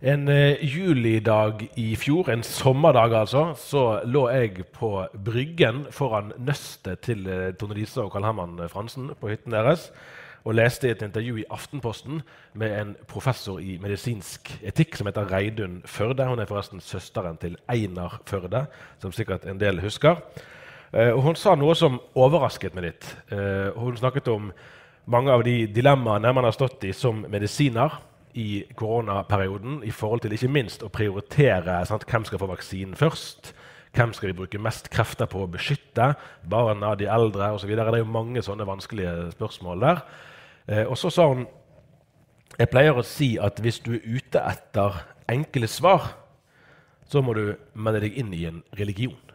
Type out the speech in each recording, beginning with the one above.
En eh, julidag i fjor, en sommerdag altså, så lå jeg på Bryggen foran nøstet til eh, Tone Lise og Karl Herman Fransen på hytten deres og leste et intervju i Aftenposten med en professor i medisinsk etikk som heter Reidun Førde. Hun er forresten søsteren til Einar Førde, som sikkert en del husker. Eh, og hun sa noe som overrasket meg litt. Hun snakket om mange av de dilemmaene man har stått i som medisiner i koronaperioden i forhold til ikke minst å prioritere sant, hvem skal få vaksinen først. Hvem skal vi bruke mest krefter på å beskytte? Barna, de eldre osv. Det er jo mange sånne vanskelige spørsmål der. Eh, og så sa hun jeg pleier å si at hvis du er ute etter enkle svar, så må du melde deg inn i en religion.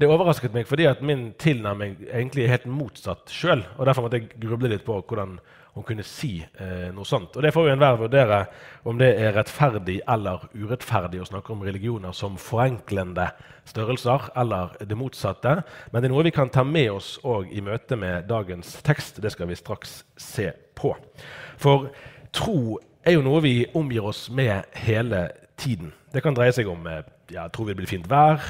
Det overrasket meg fordi at min tilnærming egentlig er helt motsatt sjøl. Derfor måtte jeg gruble litt på hvordan hun kunne si eh, noe sånt. Og Det får jo enhver vurdere om det er rettferdig eller urettferdig å snakke om religioner som forenklende størrelser, eller det motsatte. Men det er noe vi kan ta med oss òg i møte med dagens tekst. Det skal vi straks se på. For tro er jo noe vi omgir oss med hele tiden. Det kan dreie seg om eh, ja, tro vi det blir fint vær.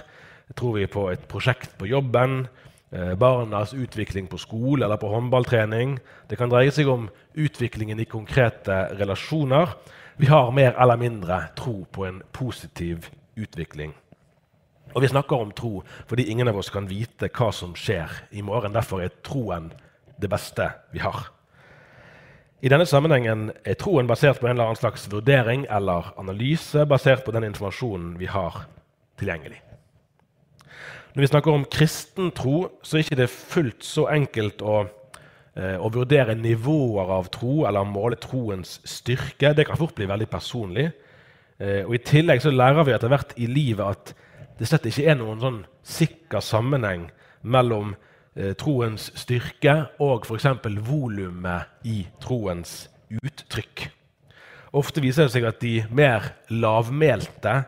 Tror vi på et prosjekt på jobben? Eh, barnas utvikling på skole eller på håndballtrening? Det kan dreie seg om utviklingen i konkrete relasjoner. Vi har mer eller mindre tro på en positiv utvikling. Og vi snakker om tro fordi ingen av oss kan vite hva som skjer i morgen. Derfor er troen det beste vi har. I denne sammenhengen er troen basert på en eller annen slags vurdering eller analyse basert på den informasjonen vi har tilgjengelig. Når vi snakker om kristen tro, så er det ikke fullt så enkelt å, eh, å vurdere nivåer av tro eller måle troens styrke. Det kan fort bli veldig personlig. Eh, og I tillegg så lærer vi etter hvert i livet at det slett ikke er noen sånn sikker sammenheng mellom eh, troens styrke og f.eks. volumet i troens uttrykk. Ofte viser det seg at de mer lavmælte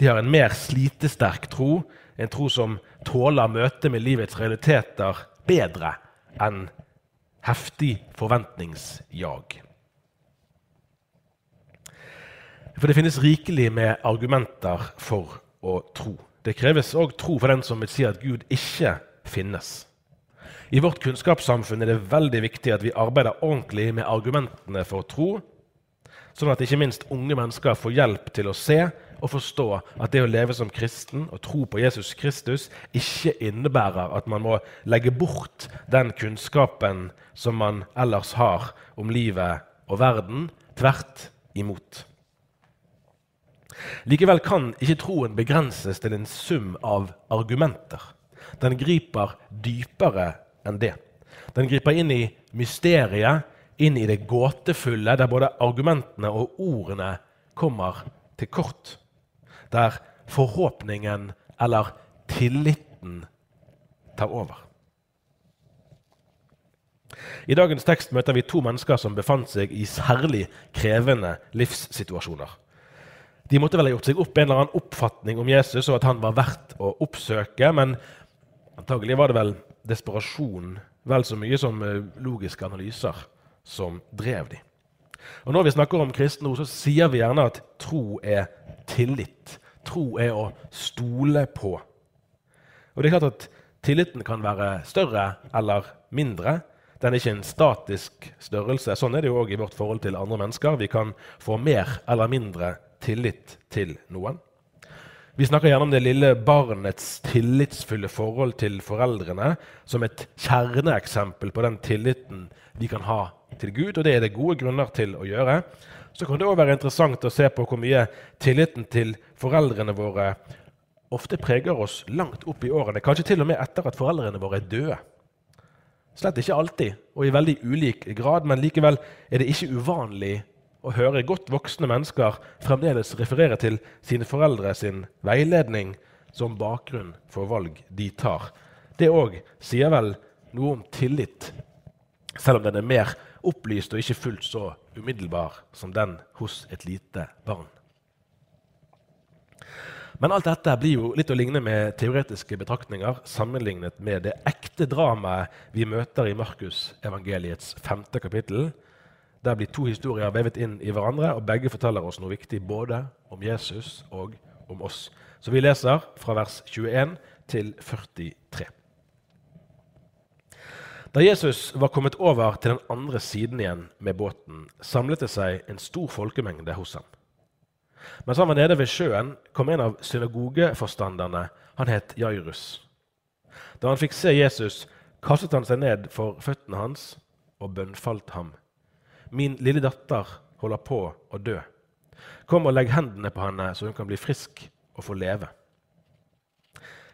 de har en mer slitesterk tro en tro som tåler møtet med livets realiteter bedre enn heftig forventningsjag. For det finnes rikelig med argumenter for å tro. Det kreves òg tro for den som vil si at Gud ikke finnes. I vårt kunnskapssamfunn er det veldig viktig at vi arbeider ordentlig med argumentene for tro, sånn at ikke minst unge mennesker får hjelp til å se å forstå at det å leve som kristen og tro på Jesus Kristus ikke innebærer at man må legge bort den kunnskapen som man ellers har om livet og verden. Tvert imot. Likevel kan ikke troen begrenses til en sum av argumenter. Den griper dypere enn det. Den griper inn i mysteriet, inn i det gåtefulle, der både argumentene og ordene kommer til kort der forhåpningen eller tilliten tar over. I dagens tekst møter vi to mennesker som befant seg i særlig krevende livssituasjoner. De måtte vel ha gjort seg opp en eller annen oppfatning om Jesus og at han var verdt å oppsøke, men antagelig var det vel desperasjon vel så mye som eh, logiske analyser som drev dem. Og Når vi snakker om kristen ord, så sier vi gjerne at tro er tillit. Tro er å stole på. Og det er klart at Tilliten kan være større eller mindre. Den er ikke en statisk størrelse. Sånn er det jo òg i vårt forhold til andre mennesker. Vi kan få mer eller mindre tillit til noen. Vi snakker gjerne om det lille barnets tillitsfulle forhold til foreldrene som et kjerneeksempel på den tilliten vi kan ha til Gud, og det er det gode grunner til å gjøre så kan det òg være interessant å se på hvor mye tilliten til foreldrene våre ofte preger oss langt opp i årene, kanskje til og med etter at foreldrene våre er døde. Slett ikke alltid, og i veldig ulik grad, men likevel er det ikke uvanlig å høre godt voksne mennesker fremdeles referere til sine foreldre sin veiledning, som bakgrunn for valg de tar. Det òg sier vel noe om tillit, selv om den er mer opplyst og ikke fullt så umiddelbar som den hos et lite barn. Men alt dette blir jo litt å ligne med teoretiske betraktninger sammenlignet med det ekte dramaet vi møter i Markus-evangeliets femte kapittel. Der blir to historier vevet inn i hverandre, og begge forteller oss noe viktig både om Jesus og om oss. Så vi leser fra vers 21 til 43. Da Jesus var kommet over til den andre siden igjen med båten, samlet det seg en stor folkemengde hos ham. Mens han var nede ved sjøen, kom en av synagogeforstanderne. Han het Jairus. Da han fikk se Jesus, kastet han seg ned for føttene hans og bønnfalt ham. Min lille datter holder på å dø. Kom og legg hendene på henne, så hun kan bli frisk og få leve.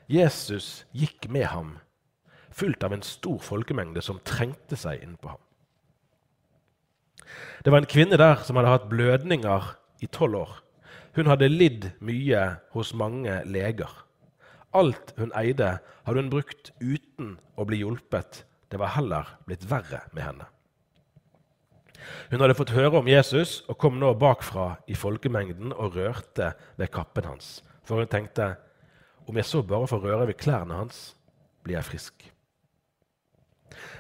Jesus gikk med ham fulgt av en stor folkemengde som trengte seg innpå ham. Det var en kvinne der som hadde hatt blødninger i tolv år. Hun hadde lidd mye hos mange leger. Alt hun eide, hadde hun brukt uten å bli hjulpet. Det var heller blitt verre med henne. Hun hadde fått høre om Jesus og kom nå bakfra i folkemengden og rørte ved kappen hans. For hun tenkte om jeg så bare får røre ved klærne hans, blir jeg frisk.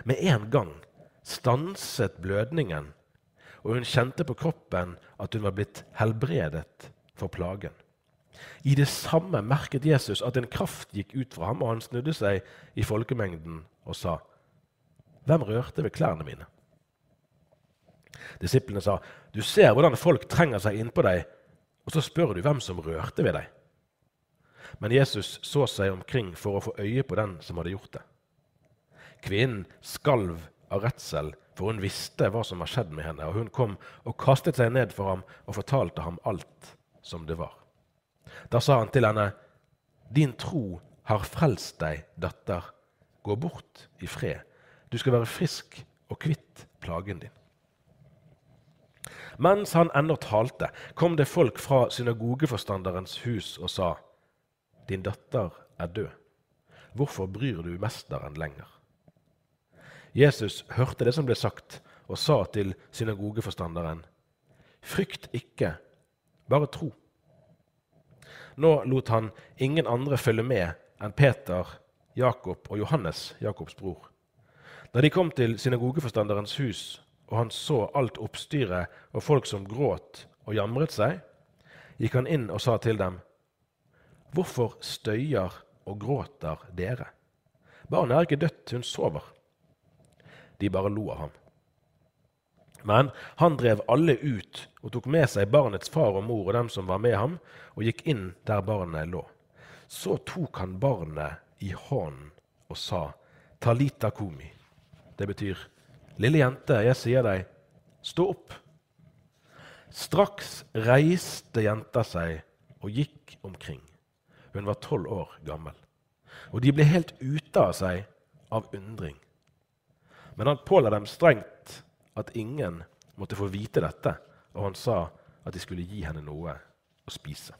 Med en gang stanset blødningen, og hun kjente på kroppen at hun var blitt helbredet for plagen. I det samme merket Jesus at en kraft gikk ut fra ham, og han snudde seg i folkemengden og sa, 'Hvem rørte ved klærne mine?' Disiplene sa, 'Du ser hvordan folk trenger seg innpå deg, og så spør du hvem som rørte ved deg.' Men Jesus så seg omkring for å få øye på den som hadde gjort det. Kvinnen skalv av redsel, for hun visste hva som var skjedd med henne. Og hun kom og kastet seg ned for ham og fortalte ham alt som det var. Da sa han til henne, 'Din tro har frelst deg, datter. Gå bort i fred. Du skal være frisk og kvitt plagen din.' Mens han ennå talte, kom det folk fra synagogeforstanderens hus og sa, 'Din datter er død. Hvorfor bryr du mesteren lenger?' Jesus hørte det som ble sagt, og sa til synagogeforstanderen.: Frykt ikke, bare tro. Nå lot han ingen andre følge med enn Peter, Jakob og Johannes, Jakobs bror. Da de kom til synagogeforstanderens hus, og han så alt oppstyret og folk som gråt og jamret seg, gikk han inn og sa til dem.: Hvorfor støyer og gråter dere? Barnet er ikke dødt, hun sover. De bare lo av ham. Men han drev alle ut og tok med seg barnets far og mor og dem som var med ham, og gikk inn der barnet lå. Så tok han barnet i hånden og sa, Talita kumi. Det betyr, lille jente, jeg sier deg, stå opp. Straks reiste jenta seg og gikk omkring. Hun var tolv år gammel. Og de ble helt ute av seg av undring. Men han påla dem strengt at ingen måtte få vite dette, og han sa at de skulle gi henne noe å spise.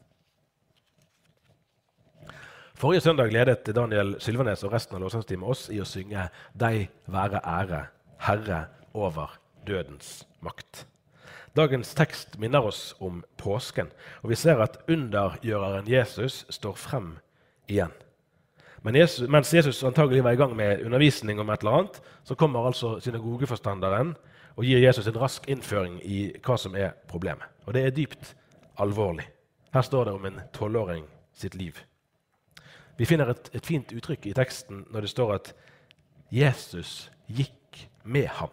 Forrige søndag ledet Daniel Sylvanes og resten av lovsangsteamet oss i å synge 'Deg være ære, Herre over dødens makt'. Dagens tekst minner oss om påsken, og vi ser at undergjøreren Jesus står frem igjen. Men Jesus, mens Jesus antagelig var i gang med undervisning om et eller annet, så kommer altså synagogeforstanderen og gir Jesus en rask innføring i hva som er problemet. Og det er dypt alvorlig. Her står det om en tolvåring sitt liv. Vi finner et, et fint uttrykk i teksten når det står at Jesus gikk med ham.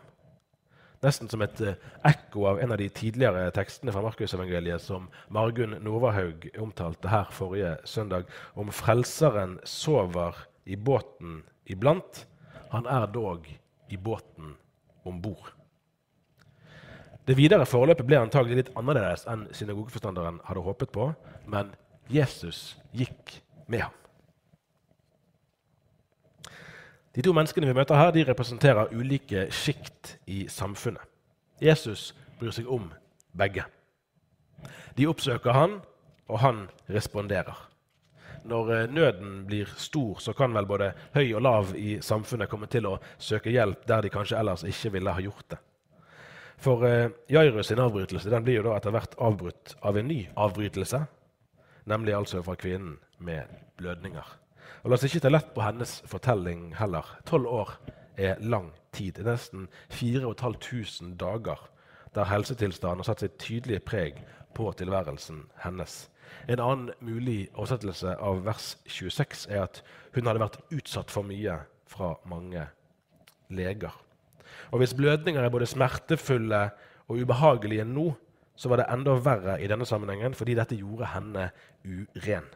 Nesten som et eh, ekko av en av de tidligere tekstene fra Markusevangeliet som Margunn Novahaug omtalte her forrige søndag, om Frelseren sover i båten iblant. Han er dog i båten om bord. Det videre forløpet ble antagelig litt annerledes enn synagogeforstanderen hadde håpet på, men Jesus gikk med ham. De to menneskene vi møter her, de representerer ulike sjikt i samfunnet. Jesus bryr seg om begge. De oppsøker han, og han responderer. når eh, nøden blir stor, så kan vel både høy og lav i samfunnet komme til å søke hjelp der de kanskje ellers ikke ville ha gjort det. For eh, Jairus sin avbrytelse den blir jo da etter hvert avbrutt av en ny avbrytelse, nemlig altså fra kvinnen med blødninger. Og La oss ikke ta lett på hennes fortelling heller. Tolv år er lang tid. Nesten 4500 dager der helsetilstanden har satt sitt tydelige preg på tilværelsen hennes. En annen mulig oversettelse av vers 26 er at hun hadde vært utsatt for mye fra mange leger. Og Hvis blødninger er både smertefulle og ubehagelige nå, så var det enda verre i denne sammenhengen fordi dette gjorde henne uren.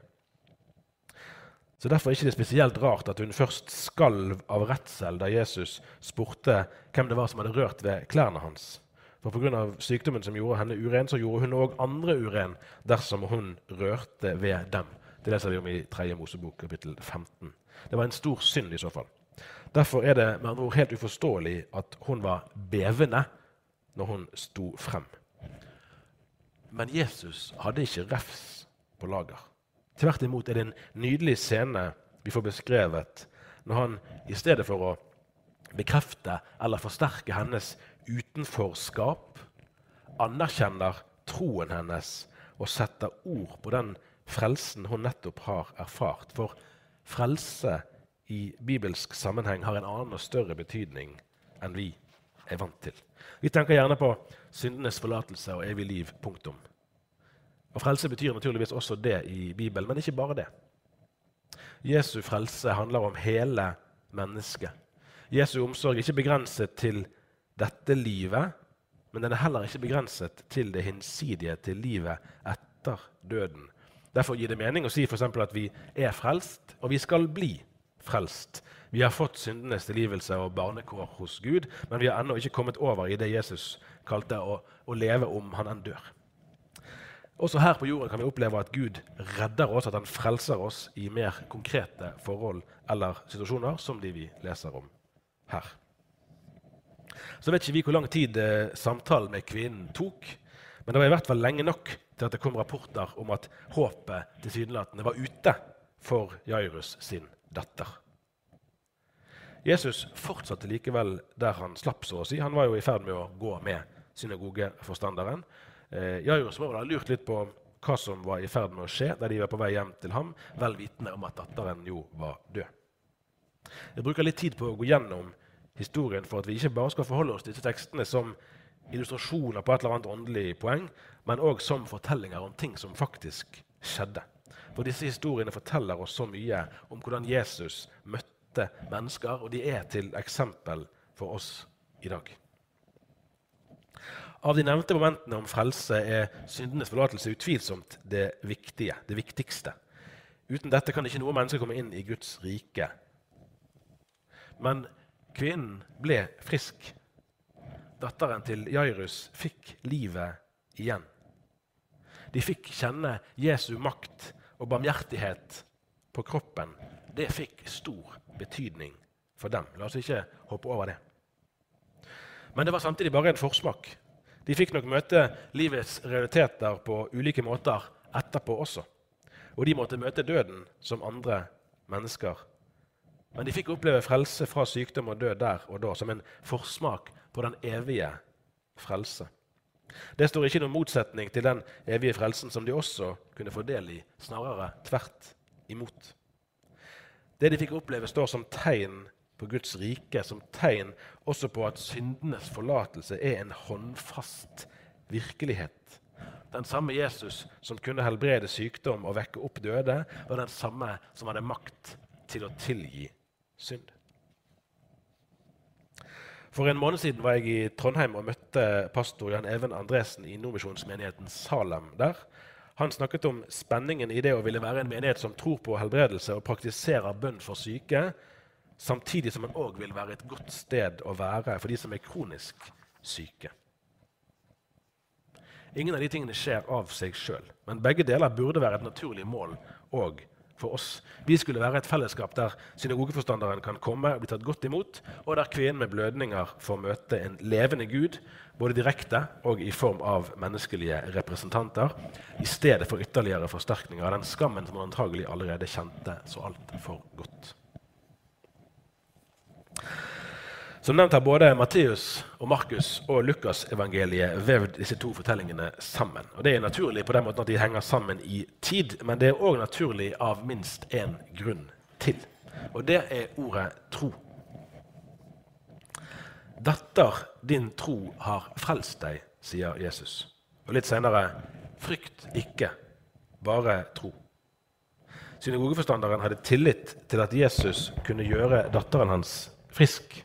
Så Derfor er det ikke spesielt rart at hun først skalv av redsel da Jesus spurte hvem det var som hadde rørt ved klærne hans. For pga. sykdommen som gjorde henne uren, så gjorde hun òg andre uren dersom hun rørte ved dem. Det leser vi om i 3. Mosebok kapittel 15. Det var en stor synd i så fall. Derfor er det med andre ord helt uforståelig at hun var bevende når hun sto frem. Men Jesus hadde ikke refs på lager. Tvert imot er det en nydelig scene vi får beskrevet når han i stedet for å bekrefte eller forsterke hennes utenforskap, anerkjenner troen hennes og setter ord på den frelsen hun nettopp har erfart. For frelse i bibelsk sammenheng har en annen og større betydning enn vi er vant til. Vi tenker gjerne på syndenes forlatelse og evig liv. punktum. Og Frelse betyr naturligvis også det i Bibelen, men ikke bare det. Jesu frelse handler om hele mennesket. Jesu omsorg er ikke begrenset til dette livet, men den er heller ikke begrenset til det hinsidige, til livet etter døden. Derfor gir det mening å si for at vi er frelst, og vi skal bli frelst. Vi har fått syndenes tilgivelse og barnekår hos Gud, men vi har ennå ikke kommet over i det Jesus kalte å, å leve om han enn dør. Også her på jorden kan vi oppleve at Gud redder oss, at han frelser oss i mer konkrete forhold eller situasjoner, som de vi leser om her. Så vet ikke vi hvor lang tid eh, samtalen med kvinnen tok. Men det var i hvert fall lenge nok til at det kom rapporter om at håpet tilsynelatende var ute for Jairus sin datter. Jesus fortsatte likevel der han slapp, så å si. Han var jo i ferd med å gå med synagogeforstanderen. Eh, Jairus må vel ha lurt litt på hva som var i ferd med å skje da de var på vei hjem til ham, vel vitende om at datteren jo var død. Jeg bruker litt tid på å gå gjennom historien for at vi ikke bare skal forholde oss til disse tekstene som illustrasjoner på et eller annet åndelig poeng, men òg som fortellinger om ting som faktisk skjedde. For disse historiene forteller oss så mye om hvordan Jesus møtte mennesker, og de er til eksempel for oss i dag. Av de nevnte momentene om frelse er syndenes forlatelse utvilsomt det viktige, det viktigste. Uten dette kan ikke noe menneske komme inn i Guds rike. Men Kvinnen ble frisk. Datteren til Jairus fikk livet igjen. De fikk kjenne Jesu makt og barmhjertighet på kroppen. Det fikk stor betydning for dem. La oss ikke hoppe over det. Men det var samtidig bare en forsmak. De fikk nok møte livets realiteter på ulike måter etterpå også. Og de måtte møte døden som andre mennesker men de fikk oppleve frelse fra sykdom og død der og da, som en forsmak på den evige frelse. Det står ikke noen motsetning til den evige frelsen som de også kunne få del i, snarere tvert imot. Det de fikk oppleve, står som tegn på Guds rike, som tegn også på at syndenes forlatelse er en håndfast virkelighet. Den samme Jesus som kunne helbrede sykdom og vekke opp døde, var den samme som hadde makt til å tilgi synd. For en måned siden var jeg i Trondheim og møtte pastor Jan Even Andresen i Nordmisjonsmenigheten Salem der. Han snakket om spenningen i det å ville være en menighet som tror på helbredelse og praktiserer bønn for syke, samtidig som man òg vil være et godt sted å være for de som er kronisk syke. Ingen av de tingene skjer av seg sjøl, men begge deler burde være et naturlig mål òg for oss. Vi skulle være et fellesskap der synagogeforstanderen kan komme og bli tatt godt imot, og der kvinnen med blødninger får møte en levende Gud, både direkte og i form av menneskelige representanter, i stedet for ytterligere forsterkninger av den skammen som hun antagelig allerede kjente så altfor godt. Som nevnt har både Matteus, og Markus og Lukas-evangeliet vevd disse to fortellingene sammen. Og Det er naturlig på den måten at de henger sammen i tid, men det er òg naturlig av minst én grunn til. Og det er ordet tro. Datter, din tro har frelst deg, sier Jesus. Og litt senere frykt ikke, bare tro. Synagogeforstanderen hadde tillit til at Jesus kunne gjøre datteren hans frisk.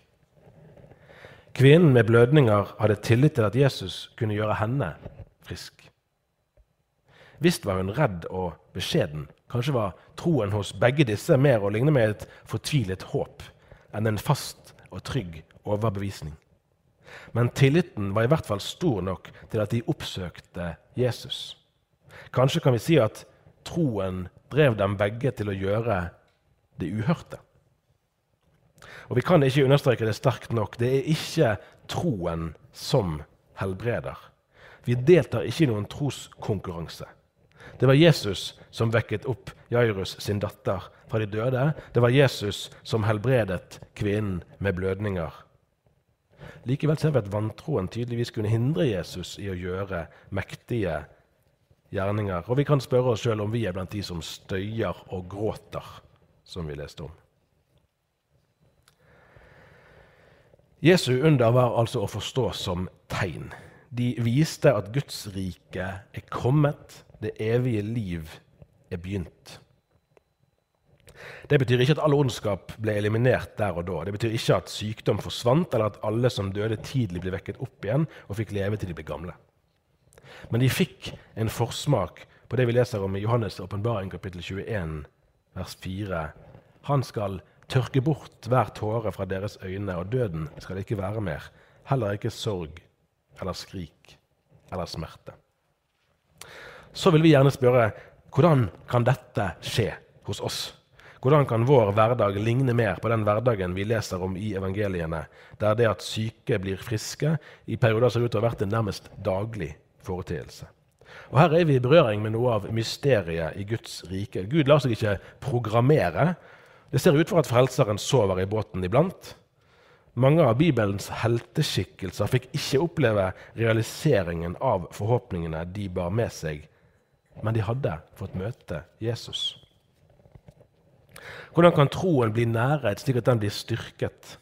Kvinnen med blødninger hadde tillit til at Jesus kunne gjøre henne frisk. Visst var hun redd og beskjeden. Kanskje var troen hos begge disse mer å ligne med et fortvilet håp enn en fast og trygg overbevisning. Men tilliten var i hvert fall stor nok til at de oppsøkte Jesus. Kanskje kan vi si at troen drev dem begge til å gjøre det uhørte. Og vi kan ikke understreke det sterkt nok. Det er ikke troen som helbreder. Vi deltar ikke i noen troskonkurranse. Det var Jesus som vekket opp Jairus sin datter fra de døde. Det var Jesus som helbredet kvinnen med blødninger. Likevel ser vi at vantroen tydeligvis kunne hindre Jesus i å gjøre mektige gjerninger. Og vi kan spørre oss sjøl om vi er blant de som støyer og gråter, som vi leste om. Jesu under var altså å forstå som tegn. De viste at Guds rike er kommet, det evige liv er begynt. Det betyr ikke at all ondskap ble eliminert der og da. Det betyr ikke at sykdom forsvant, eller at alle som døde tidlig, ble vekket opp igjen og fikk leve til de ble gamle. Men de fikk en forsmak på det vi leser om i Johannes' åpenbaring kapittel 21, vers 4. Han skal tørke bort hver tåre fra deres øyne, og døden skal ikke være mer. Heller ikke sorg eller skrik eller smerte. Så vil vi gjerne spørre hvordan kan dette skje hos oss? Hvordan kan vår hverdag ligne mer på den hverdagen vi leser om i evangeliene, der det at syke blir friske, i perioder ser ut til å ha vært en nærmest daglig foreteelse? Og Her er vi i berøring med noe av mysteriet i Guds rike. Gud lar seg ikke programmere, det ser ut for at Frelseren sover i båten iblant. Mange av Bibelens helteskikkelser fikk ikke oppleve realiseringen av forhåpningene de bar med seg, men de hadde fått møte Jesus. Hvordan kan troen bli næret slik at den blir styrket?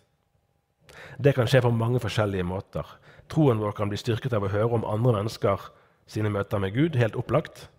Det kan skje på mange forskjellige måter. Troen vår kan bli styrket av å høre om andre mennesker sine møter med Gud, helt opplagt.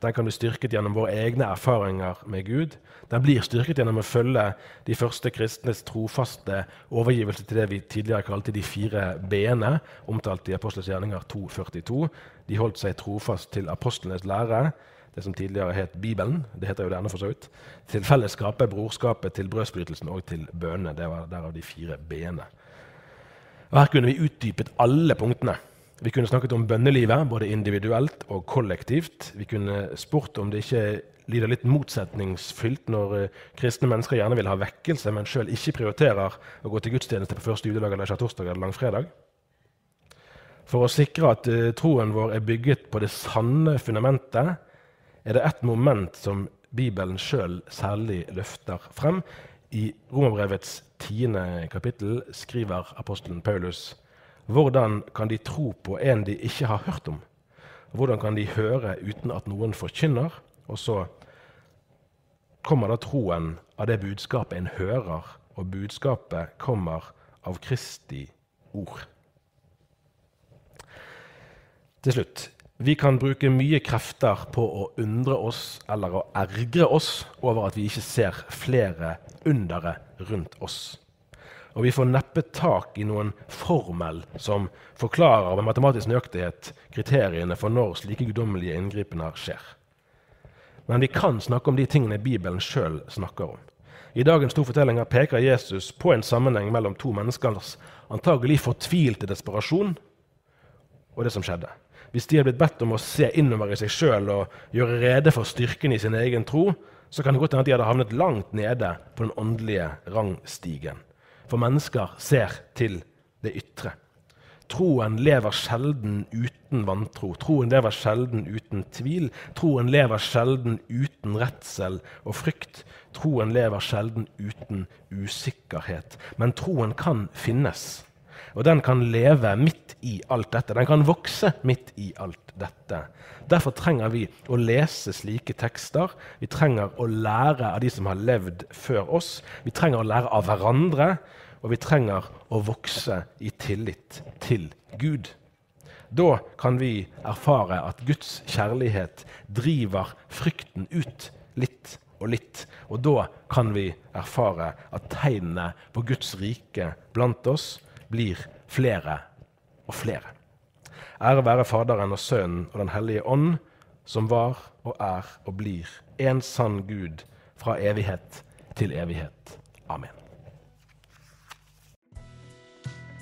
Den kan bli styrket gjennom våre egne erfaringer med Gud. Den blir styrket gjennom å følge de første kristnes trofaste overgivelse til det vi tidligere kalte de fire b-ene, omtalt i Apostles gjerninger 2.42. De holdt seg trofast til apostlenes lære, det som tidligere het Bibelen. Det heter jo det ennå, for så vidt. Til fellesskapet, brorskapet, til brødsbrytelsen og til bønene. Det var derav de fire b-ene. Og Her kunne vi utdypet alle punktene. Vi kunne snakket om bønnelivet, både individuelt og kollektivt. Vi kunne spurt om det ikke lider litt motsetningsfylt når uh, kristne mennesker gjerne vil ha vekkelse, men sjøl ikke prioriterer å gå til gudstjeneste på første juledag eller skjærtorsdag eller langfredag. For å sikre at uh, troen vår er bygget på det sanne fundamentet, er det ett moment som Bibelen sjøl særlig løfter frem. I Romerbrevets tiende kapittel skriver apostelen Paulus hvordan kan de tro på en de ikke har hørt om? Hvordan kan de høre uten at noen forkynner? Og så kommer da troen av det budskapet en hører, og budskapet kommer av Kristi ord. Til slutt vi kan bruke mye krefter på å undre oss eller å ergre oss over at vi ikke ser flere undere rundt oss. Og vi får neppe tak i noen formel som forklarer med matematisk nøyaktighet kriteriene for når slike guddommelige inngripener skjer. Men vi kan snakke om de tingene Bibelen sjøl snakker om. I dagens to fortellinger peker Jesus på en sammenheng mellom to menneskers antagelig fortvilte desperasjon og det som skjedde. Hvis de er blitt bedt om å se innover i seg sjøl og gjøre rede for styrken i sin egen tro, så kan det godt hende at de hadde havnet langt nede på den åndelige rangstigen. For mennesker ser til det ytre. Troen lever sjelden uten vantro. Troen lever sjelden uten tvil. Troen lever sjelden uten redsel og frykt. Troen lever sjelden uten usikkerhet. Men troen kan finnes. Og den kan leve midt i alt dette. Den kan vokse midt i alt dette. Derfor trenger vi å lese slike tekster. Vi trenger å lære av de som har levd før oss. Vi trenger å lære av hverandre. Og vi trenger å vokse i tillit til Gud. Da kan vi erfare at Guds kjærlighet driver frykten ut litt og litt. Og da kan vi erfare at tegnene på Guds rike blant oss blir flere og flere. Ære være Faderen og Sønnen og Den hellige ånd, som var og er og blir en sann Gud fra evighet til evighet. Amen.